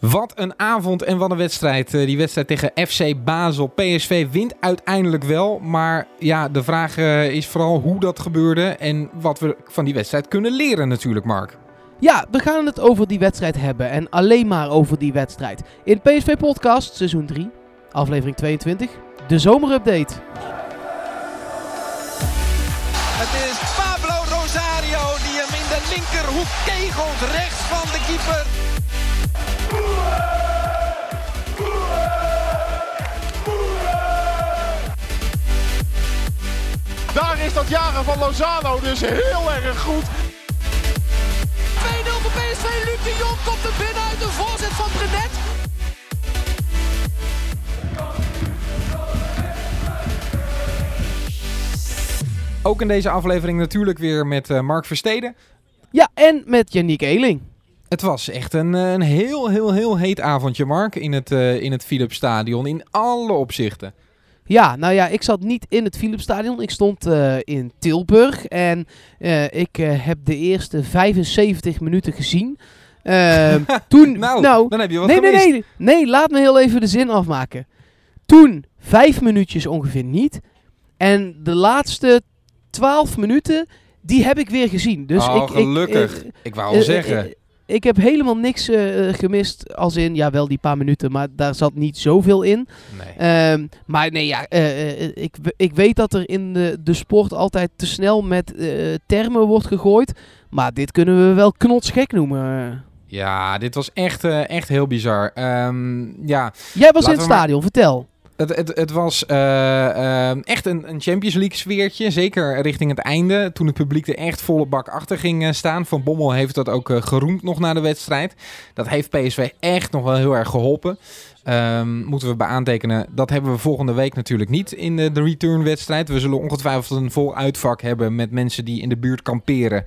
Wat een avond en wat een wedstrijd. Eh, die wedstrijd tegen FC Basel. PSV wint uiteindelijk wel. Maar ja, de vraag eh, is vooral hoe dat gebeurde. En wat we van die wedstrijd kunnen leren natuurlijk, Mark. Ja, we gaan het over die wedstrijd hebben. En alleen maar over die wedstrijd. In PSV Podcast, seizoen 3, aflevering 22. De zomerupdate. Het is Pablo Rosario die hem in de linkerhoek kegelt. Rechts van de keeper. Is dat jagen van Lozano dus heel erg goed. 2-0 voor PSV. Luc de Jong komt er binnen uit de voorzet van Brenet. Ook in deze aflevering natuurlijk weer met eh, Mark Versteden. Ja, en met Yannick Eeling. Het was echt een, eh, een heel, heel, heel heet avondje, Mark, in het, uh, in het Philips Stadion. In alle opzichten. Ja, nou ja, ik zat niet in het Philipsstadion. Ik stond uh, in Tilburg en uh, ik uh, heb de eerste 75 minuten gezien. Ehm, toen, nou, nou, dan heb je wat nee, gemist. nee, nee, nee, laat me heel even de zin afmaken. Toen vijf minuutjes ongeveer niet. En de laatste 12 minuten, die heb ik weer gezien. Dus oh, ik, gelukkig. Ik, ik, ik wou al zeggen. Ik heb helemaal niks uh, gemist. Als in, ja, wel die paar minuten, maar daar zat niet zoveel in. Nee. Um, maar nee, ja, uh, ik, ik weet dat er in de, de sport altijd te snel met uh, termen wordt gegooid. Maar dit kunnen we wel knotsgek noemen. Ja, dit was echt, echt heel bizar. Um, ja, Jij was in het stadion, maar... vertel. Het, het, het was uh, uh, echt een, een, Champions League sfeertje. Zeker richting het einde. Toen het publiek er echt volle bak achter ging uh, staan. Van Bommel heeft dat ook geroemd nog na de wedstrijd. Dat heeft PSV echt nog wel heel erg geholpen. Um, moeten we bij aantekenen. Dat hebben we volgende week natuurlijk niet in de, de return-wedstrijd. We zullen ongetwijfeld een vol uitvak hebben met mensen die in de buurt kamperen.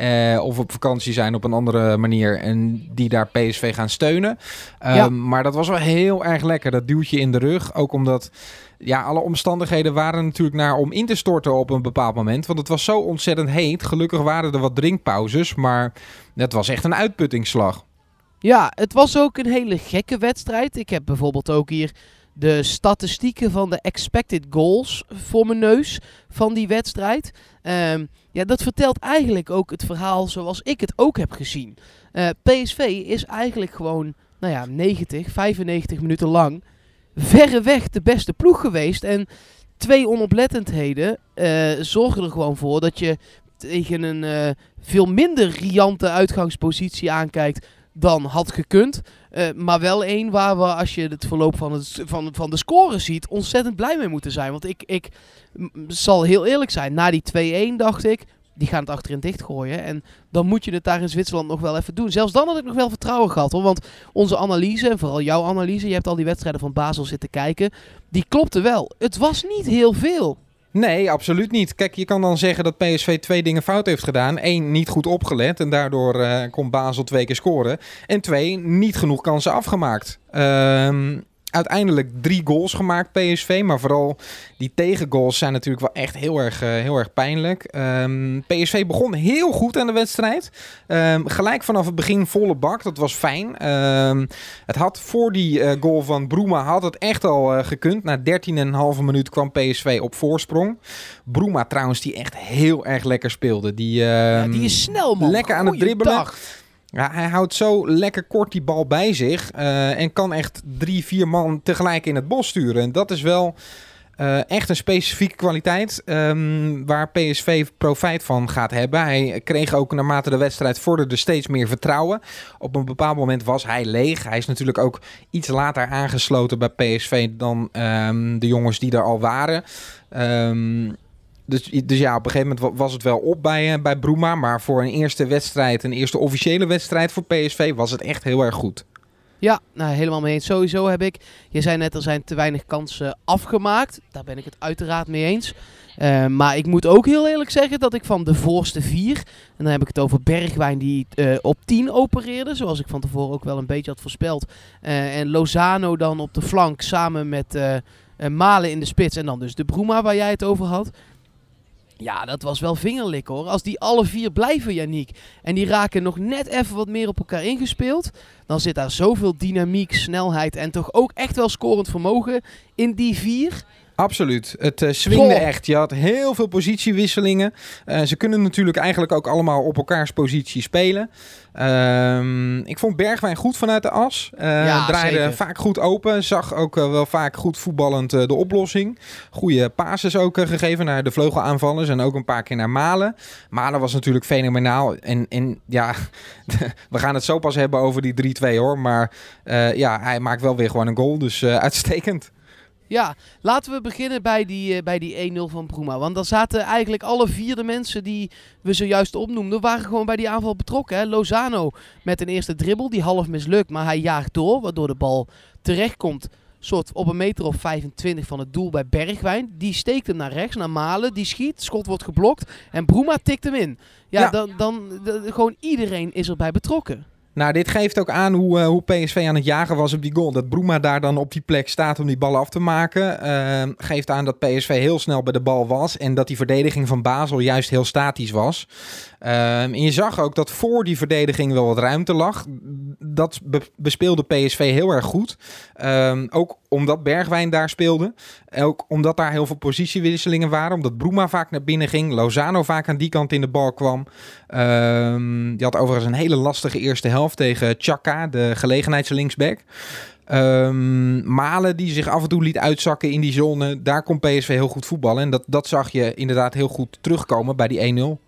Uh, of op vakantie zijn op een andere manier. En die daar PSV gaan steunen. Um, ja. Maar dat was wel heel erg lekker. Dat duwtje in de rug. Ook omdat ja, alle omstandigheden waren natuurlijk naar om in te storten op een bepaald moment. Want het was zo ontzettend heet. Gelukkig waren er wat drinkpauzes. Maar het was echt een uitputtingsslag. Ja, het was ook een hele gekke wedstrijd. Ik heb bijvoorbeeld ook hier de statistieken van de expected goals voor mijn neus van die wedstrijd. Um, ja, dat vertelt eigenlijk ook het verhaal zoals ik het ook heb gezien. Uh, PSV is eigenlijk gewoon, nou ja, 90, 95 minuten lang verreweg de beste ploeg geweest. En twee onoplettendheden uh, zorgen er gewoon voor dat je tegen een uh, veel minder riante uitgangspositie aankijkt dan had gekund. Uh, maar wel één waar we, als je het verloop van, het, van, van de score ziet, ontzettend blij mee moeten zijn. Want ik, ik zal heel eerlijk zijn, na die 2-1 dacht ik, die gaan het achterin dichtgooien. En dan moet je het daar in Zwitserland nog wel even doen. Zelfs dan had ik nog wel vertrouwen gehad hoor. Want onze analyse, en vooral jouw analyse, je hebt al die wedstrijden van Basel zitten kijken, die klopte wel. Het was niet heel veel. Nee, absoluut niet. Kijk, je kan dan zeggen dat PSV twee dingen fout heeft gedaan. Eén, niet goed opgelet en daardoor uh, kon Basel twee keer scoren. En twee, niet genoeg kansen afgemaakt. Um, uiteindelijk drie goals gemaakt PSV, maar vooral die tegengoals zijn natuurlijk wel echt heel erg, uh, heel erg pijnlijk. Um, PSV begon heel goed aan de wedstrijd. Um, gelijk vanaf het begin volle bak, dat was fijn. Um, het had voor die uh, goal van Broema had het echt al uh, gekund. Na 13,5 minuut kwam PSV op voorsprong. Broema trouwens die echt heel erg lekker speelde. Die, ja, die is snel man. Lekker aan het dribbelen. Dag. Ja, hij houdt zo lekker kort die bal bij zich. Uh, en kan echt drie, vier man tegelijk in het bos sturen. En dat is wel uh, echt een specifieke kwaliteit um, waar PSV profijt van gaat hebben. Hij kreeg ook naarmate de wedstrijd vorderde steeds meer vertrouwen. Op een bepaald moment was hij leeg. Hij is natuurlijk ook iets later aangesloten bij PSV dan um, de jongens die er al waren. Um, dus, dus ja, op een gegeven moment was het wel op bij, uh, bij Broema. Maar voor een eerste wedstrijd, een eerste officiële wedstrijd voor PSV, was het echt heel erg goed. Ja, nou, helemaal mee eens. Sowieso heb ik, je zei net, er zijn te weinig kansen afgemaakt. Daar ben ik het uiteraard mee eens. Uh, maar ik moet ook heel eerlijk zeggen dat ik van de voorste vier, en dan heb ik het over Bergwijn die uh, op 10 opereerde, zoals ik van tevoren ook wel een beetje had voorspeld. En Lozano dan op de flank samen met Malen in de spits en dan dus de Broema waar jij het over had. Ja, dat was wel vingerlik hoor. Als die alle vier blijven, Yannick, en die raken nog net even wat meer op elkaar ingespeeld, dan zit daar zoveel dynamiek, snelheid en toch ook echt wel scorend vermogen in die vier. Absoluut. Het uh, swingde Goh. echt. Je had heel veel positiewisselingen. Eh, ze kunnen natuurlijk eigenlijk ook allemaal op elkaars positie spelen. Ehm, ik vond Bergwijn goed vanuit de as. Ja, draaide zeker. vaak goed open. Zag ook wel vaak goed voetballend de oplossing. Goede passes ook gegeven naar de vleugelaanvallers. En ook een paar keer naar Malen. Malen was natuurlijk fenomenaal. En, en ja, we gaan het zo pas hebben over die 3-2 hoor. Maar ja, hij maakt wel weer gewoon een goal. Dus uitstekend. Ja, laten we beginnen bij die, eh, bij die 1-0 van Bruma. Want dan zaten eigenlijk alle vier de mensen die we zojuist opnoemden, waren gewoon bij die aanval betrokken. Hè? Lozano met een eerste dribbel, die half mislukt, maar hij jaagt door, waardoor de bal terechtkomt. Soort op een meter of 25 van het doel bij Bergwijn. Die steekt hem naar rechts, naar Malen. Die schiet, schot wordt geblokt. En Bruma tikt hem in. Ja, Ja. dan, dan de- gewoon iedereen is erbij betrokken. Nou, dit geeft ook aan hoe, eh, hoe PSV aan het jagen was op die goal. Dat Bruma daar dan op die plek staat om die bal af te maken. eh, geeft aan dat PSV heel snel bij de bal was. En dat die verdediging van Basel juist heel statisch was. Eh, en je zag ook dat voor die verdediging wel wat ruimte lag. Dat be- bespeelde PSV heel erg goed. Ehm, ook omdat Bergwijn daar speelde. Ook omdat daar heel veel positiewisselingen waren. Omdat Bruma vaak naar binnen ging. Lozano vaak aan die kant in de bal kwam. Ehm, die had overigens een hele lastige eerste helft tegen Chaka, de gelegenheidslinksback. Ehm Malen die zich af en toe liet uitzakken in die zone. Daar kon PSV heel goed voetballen. En dat, dat zag je inderdaad heel goed terugkomen bij die 1-0.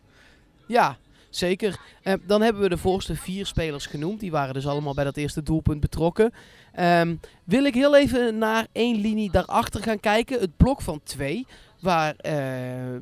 Ja, zeker. Eh, dan hebben we de voorste vier spelers genoemd. Die waren dus allemaal bij dat eerste doelpunt betrokken. Ehm, wil ik heel even naar één linie daarachter gaan kijken. Het blok van twee. Waar eh,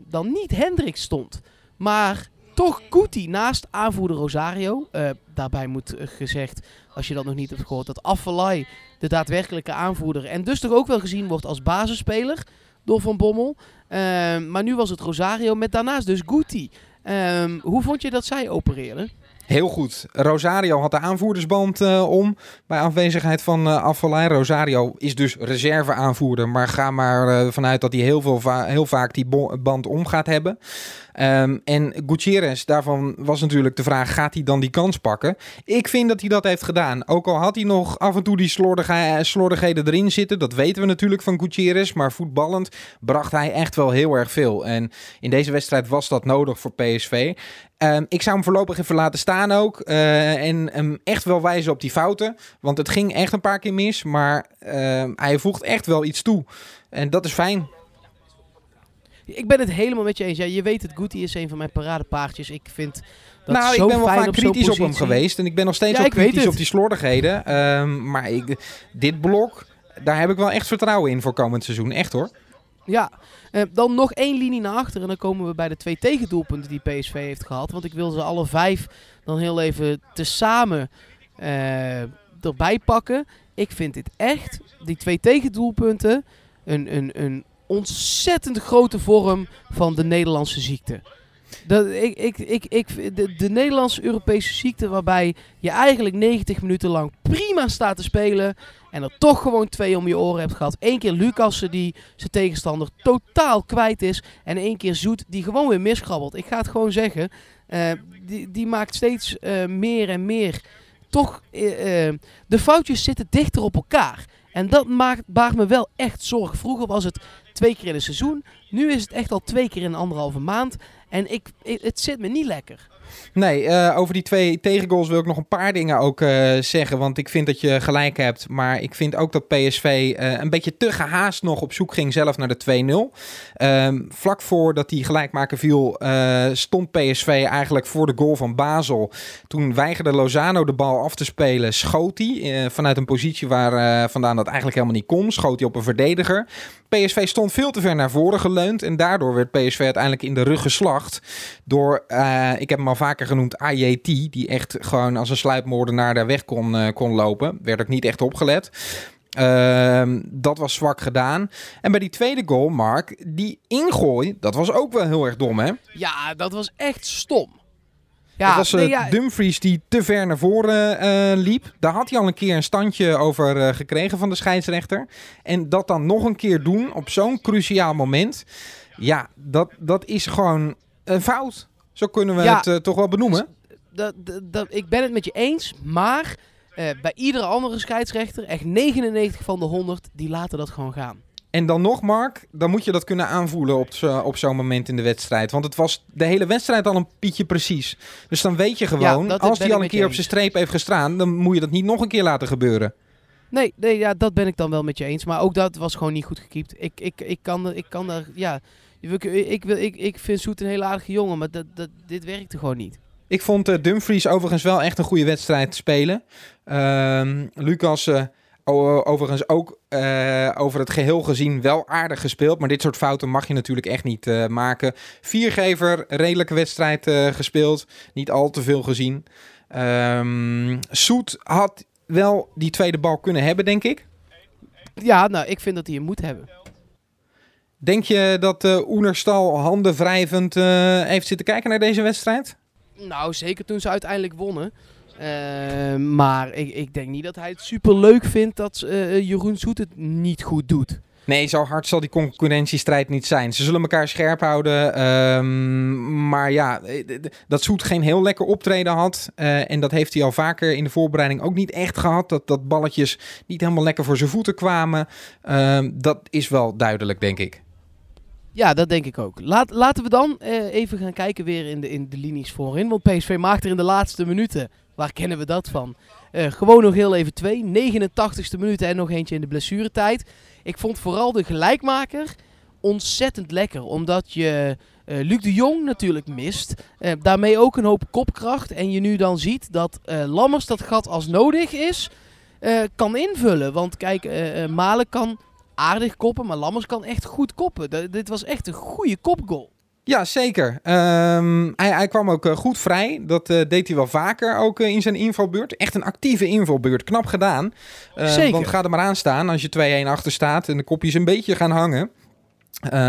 dan niet Hendrik stond. Maar toch Guti naast aanvoerder Rosario. Eh, daarbij moet eh, gezegd, als je dat nog niet hebt gehoord, dat Affelay de daadwerkelijke aanvoerder. En dus toch ook wel gezien wordt als basisspeler door Van Bommel. Ehm, maar nu was het Rosario met daarnaast dus Guti. Ehm, hoe vond je dat zij opereerden? Heel goed. Rosario had de aanvoerdersband eh, om bij afwezigheid van uh, Afvalai. Rosario is dus reserveaanvoerder, maar ga maar uh, vanuit dat hij heel, veel heel vaak die band om gaat hebben. Um, en Gutierrez, daarvan was natuurlijk de vraag, gaat hij dan die kans pakken? Ik vind dat hij dat heeft gedaan. Ook al had hij nog af en toe die slordige, slordigheden erin zitten, dat weten we natuurlijk van Gutierrez. Maar voetballend bracht hij echt wel heel erg veel. En in deze wedstrijd was dat nodig voor PSV. Um, ik zou hem voorlopig even laten staan ook. Uh, en hem echt wel wijzen op die fouten. Want het ging echt een paar keer mis. Maar uh, hij voegt echt wel iets toe. En dat is fijn. Ik ben het helemaal met je eens. Ja, je weet het, Guti is een van mijn paradepaardjes. Ik vind dat nou, zo ik ben wel vaak op kritisch op hem geweest. En ik ben nog steeds Ja, ook kritisch op die slordigheden. Um, maar ik, dit blok, daar heb ik wel echt vertrouwen in voor komend seizoen. Echt hoor. Ja, uh, dan nog één linie naar achter. En dan komen we bij de twee tegendoelpunten die PSV heeft gehad. Want ik wil ze alle vijf dan heel even tezamen uh, erbij pakken. Ik vind dit echt, die twee tegendoelpunten, een, een, een ontzettend grote vorm van de Nederlandse ziekte. Ik, ik, ik, ik, de, de Nederlandse Europese ziekte waarbij je eigenlijk 90 minuten lang prima staat te spelen en er toch gewoon twee om je oren hebt gehad. Eén keer Lucassen die zijn tegenstander totaal kwijt is en één keer Zoet die gewoon weer miskrabbelt. Ik ga het gewoon zeggen, uh, die, die maakt steeds uh, meer en meer. Toch, uh, de foutjes zitten dichter op elkaar. En dat maakt, baart me wel echt zorg. Vroeger was het twee keer in een seizoen. Nu is het echt al twee keer in anderhalve maand. En ik het zit me niet lekker. Nee, uh, over die twee tegengoals wil ik nog een paar dingen ook uh, zeggen. Want ik vind dat je gelijk hebt. Maar ik vind ook dat PSV uh, een beetje te gehaast nog op zoek ging zelf naar de 2-0. Um, vlak voordat die gelijkmaker viel, stond PSV eigenlijk voor de goal van Basel. Toen weigerde Lozano de bal af te spelen, schoot hij. vanuit een positie waar vandaan dat eigenlijk helemaal niet kon. Schoot hij op een verdediger. PSV stond veel te ver naar voren geleund. En daardoor werd PSV uiteindelijk in de rug geslacht. Door, uh, ik heb hem al vaker genoemd, AJT. Die echt gewoon als een sluipmoordenaar daar weg kon, uh, kon lopen. Werd ook niet echt opgelet. Uh, dat was zwak gedaan. En bij die tweede goal, Mark, die ingooi, dat was ook wel heel erg dom, hè? Ja, dat was echt stom. Ja, dat was nee, ja. Dumfries die te ver naar voren uh, liep. Daar had hij al een keer een standje over uh, gekregen van de scheidsrechter. En dat dan nog een keer doen op zo'n cruciaal moment. Ja, dat, dat is gewoon een fout. Zo kunnen we Ja. het eh, toch wel benoemen. Dat, dat, dat- ik ben het met je eens, maar eh, bij iedere andere scheidsrechter, echt 99 van de 100, die laten dat gewoon gaan. En dan nog, Mark, dan moet je dat kunnen aanvoelen op, op zo'n moment in de wedstrijd. Want het was de hele wedstrijd al een pietje precies. Dus dan weet je gewoon, als hij al een keer op zijn streep heeft gestaan, dan moet je dat niet nog een keer laten gebeuren. Nee, nee ja, dat ben ik dan wel met je eens. Maar ook dat was gewoon niet goed gekiept. Ik, ik, ik, kan, ik kan daar, ja... Ik, ik, wil- ik, ik vind Soet een hele aardige jongen, maar dat, dat, dit werkte gewoon niet. Ik vond eh, Dumfries overigens wel echt een goede wedstrijd spelen. Ehm, Lucas eh, overigens ook eh, over het geheel gezien wel aardig gespeeld. Maar dit soort fouten mag je natuurlijk echt niet eh, maken. Viergever, redelijke wedstrijd eh, gespeeld. Niet al te veel gezien. Ehm Soet had wel die tweede bal kunnen hebben, denk ik. Ja, nou, ik vind dat hij hem moet hebben. Denk je dat Oenerstal handen wrijvend heeft zitten kijken naar deze wedstrijd? Nou, zeker toen ze uiteindelijk wonnen. Eh, maar ik, ik denk niet dat hij het super leuk vindt dat eh, Jeroen Soet het niet goed doet. Nee, zo hard zal die concurrentiestrijd niet zijn. Ze zullen elkaar scherp houden. ehm, maar ja, eh, dat Zoet geen heel lekker optreden had. eh, en dat heeft hij al vaker in de voorbereiding ook niet echt gehad. Dat, dat balletjes niet helemaal lekker voor zijn voeten kwamen. Ehm, dat is wel duidelijk, denk ik. Ja, dat denk ik ook. Laat, laten we dan eh, even gaan kijken weer in de, in de linies voorin. Want PSV maakt er in de laatste minuten, waar kennen we dat van? Eh, gewoon nog heel even twee. 89ste minuut en nog eentje in de blessuretijd. Ik vond vooral de gelijkmaker ontzettend lekker. Omdat je eh, Luc de Jong natuurlijk mist. Eh, daarmee ook een hoop kopkracht. En je nu dan ziet dat Lammers dat gat als nodig is, kan invullen. Want kijk, Malen kan aardig koppen, maar Lammers kan echt goed koppen. Dit was echt een goede kopgoal. Ja, zeker. Ehm, hij, hij kwam ook eh, goed vrij. Dat eh, deed hij wel vaker ook eh, in zijn invalbeurt. Echt een actieve invalbeurt. Knap gedaan. Zeker. Want ga er maar aan staan als je 2-1 achter staat en de kopjes een beetje gaan hangen.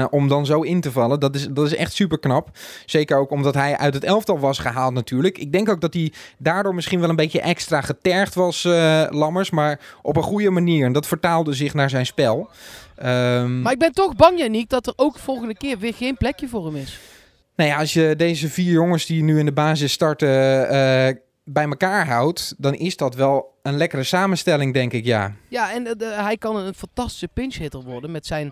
Om dan zo in te vallen, dat is, dat is echt super knap. Zeker ook omdat hij uit het elftal was gehaald natuurlijk. Ik denk ook dat hij daardoor misschien wel een beetje extra getergd was, Lammers. Maar op een goede manier. En dat vertaalde zich naar zijn spel. Ehm, Maar ik ben toch bang, Janiek, dat er ook volgende keer weer geen plekje voor hem is. Nou ja, als je deze vier jongens die nu in de basis starten eh, bij elkaar houdt, dan is dat wel een lekkere samenstelling, denk ik, ja. Ja, en eh, de- hij kan een fantastische pinch-hitter worden met zijn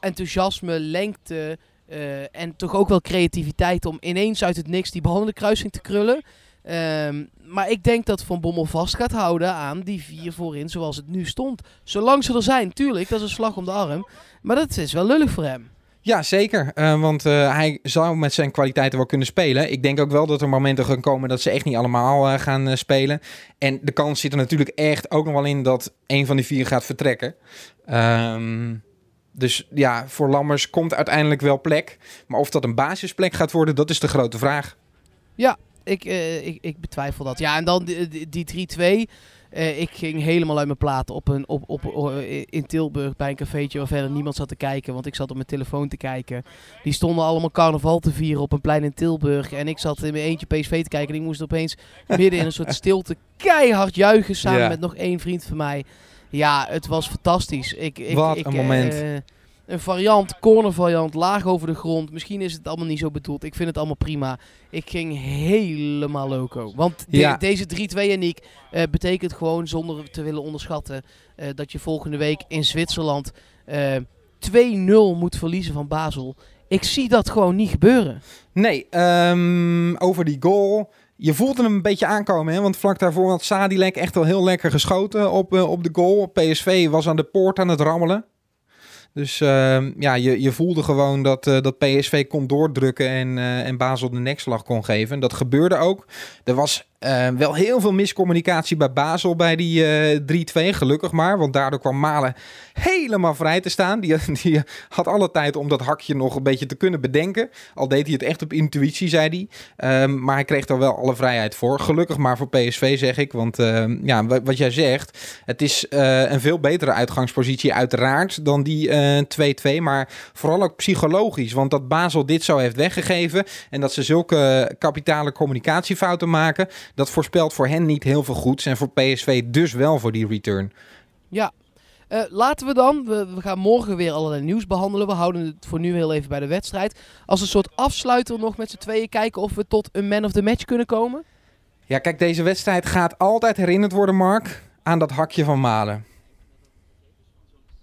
enthousiasme, lengte eh, en toch ook wel creativiteit om ineens uit het niks die bal in de kruising te krullen. Ehm, maar ik denk dat Van Bommel vast gaat houden aan die vier voorin zoals het nu stond. Zolang ze er zijn, tuurlijk, dat is een slag om de arm. Maar dat is wel lullig voor hem. Ja, zeker. Eh, want eh, hij zou met zijn kwaliteiten wel kunnen spelen. Ik denk ook wel dat er momenten gaan komen dat ze echt niet allemaal eh, gaan eh, spelen. En de kans zit er natuurlijk echt ook nog wel in dat een van die vier gaat vertrekken. Ehm, dus ja, voor Lammers komt uiteindelijk wel plek. Maar of dat een basisplek gaat worden, dat is de grote vraag. Ik, eh, ik, ik betwijfel dat. Ja, en dan die, die- die 3-2. Eh, ik ging helemaal uit mijn platen op een, op, op, eh, in Tilburg bij een cafeetje waar verder niemand zat te kijken. Want ik zat op mijn telefoon te kijken. Die stonden allemaal carnaval te vieren op een plein in Tilburg. En ik zat in mijn eentje PSV te kijken. En ik moest opeens midden in een soort stilte keihard juichen samen Ja. met nog één vriend van mij. Ja, het was fantastisch. Ik, ik, Wat ik, een moment. Een variant, corner variant, laag over de grond. Misschien is het allemaal niet zo bedoeld. Ik vind het allemaal prima. Ik ging helemaal loco. Want de- Ja. deze 3-2 en ik eh, betekent gewoon, zonder te willen onderschatten, eh, dat je volgende week in Zwitserland eh 2-0 moet verliezen van Basel. Ik zie dat gewoon niet gebeuren. Nee, ehm, over die goal. Je voelde hem een beetje aankomen, hè? want vlak daarvoor had Sadilek echt wel heel lekker geschoten op, eh, op de goal. PSV was aan de poort aan het rammelen. Dus ehm, ja, je, je voelde gewoon dat, eh, dat PSV kon doordrukken en, eh, en Basel de nekslag kon geven. En dat gebeurde ook. Er was eh, wel heel veel miscommunicatie bij Basel bij die eh 3-2, gelukkig maar. Want daardoor kwam Malen helemaal vrij te staan. Die, die had alle tijd om dat hakje nog een beetje te kunnen bedenken. Al deed hij het echt op intuïtie, zei hij. Ehm, maar hij kreeg er wel alle vrijheid voor. Gelukkig maar voor PSV, zeg ik. Want ehm, ja, wa- wat jij zegt, het is eh, een veel betere uitgangspositie uiteraard dan die eh 2-2. Maar vooral ook psychologisch. Want dat Basel dit zo heeft weggegeven en dat ze zulke kapitale communicatiefouten maken, dat voorspelt voor hen niet heel veel goeds. En voor PSV dus wel voor die return. Ja. Eh, laten we dan, we, we gaan morgen weer allerlei nieuws behandelen. We houden het voor nu heel even bij de wedstrijd. Als een soort afsluiter nog met z'n tweeën kijken of we tot een man of the match kunnen komen. Ja, kijk, deze wedstrijd gaat altijd herinnerd worden, Mark, aan dat hakje van Malen.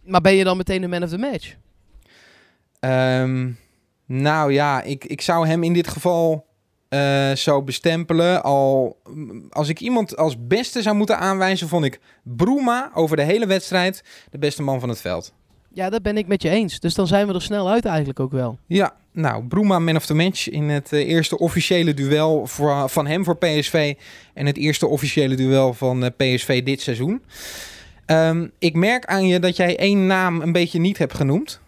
Maar ben je dan meteen de man of the match? Ehm, nou ja, ik, ik zou hem in dit geval eh, zo bestempelen. Al, als ik iemand als beste zou moeten aanwijzen, vond ik Bruma over de hele wedstrijd de beste man van het veld. Ja, dat ben ik met je eens. Dus dan zijn we er snel uit eigenlijk ook wel. Ja, nou, Bruma man of the match in het eh, eerste officiële duel voor, van hem voor PSV. En het eerste officiële duel van eh, PSV dit seizoen. Ehm, ik merk aan je dat jij één naam een beetje niet hebt genoemd.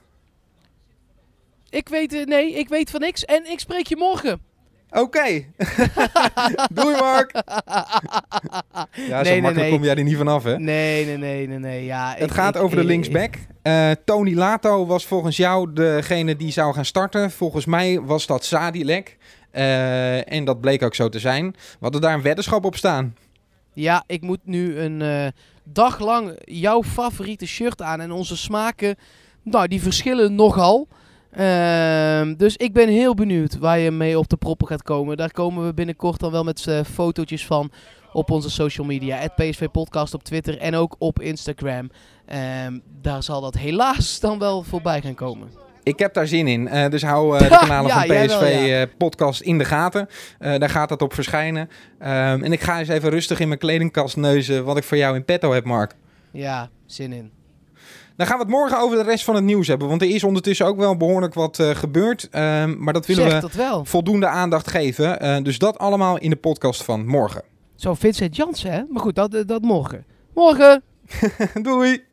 Ik weet, eh, nee, ik weet van niks en ik spreek je morgen. Oké. Doei Mark. Ja, zo Nee, makkelijk nee. kom jij er niet vanaf, hè? Nee, nee, nee, nee, nee. Ja, Het ik- gaat ik- over de linksback. Eh, Tony Lato was volgens jou degene die zou gaan starten. Volgens mij was dat Sadilek. Eh, en dat bleek ook zo te zijn. We hadden daar een weddenschap op staan. Ja, ik moet nu een eh, dag lang jouw favoriete shirt aan. En onze smaken, nou, die verschillen nogal. Ehm, dus ik ben heel benieuwd waar je mee op de proppen gaat komen. Daar komen we binnenkort dan wel met eh, fotootjes van op onze social media. PSV Podcast op Twitter en ook op Instagram. Ehm, daar zal dat helaas dan wel voorbij gaan komen. Ik heb daar zin in. Eh, dus hou eh, de kanalen Ja, van PSV wel, ja. eh, podcast in de gaten. Daar gaat dat op verschijnen. Ehm, en ik ga eens even rustig in mijn kledingkast neuzen wat ik voor jou in petto heb, Mark. Ja, zin in. Dan gaan we het morgen over de rest van het nieuws hebben. Want er is ondertussen ook wel behoorlijk wat gebeurd. Ehm, maar dat willen Zeg we dat voldoende aandacht geven. Dus dat allemaal in de podcast van morgen. Zo Vincent Jansen, hè? Maar goed, dat, dat morgen. Morgen! Doei!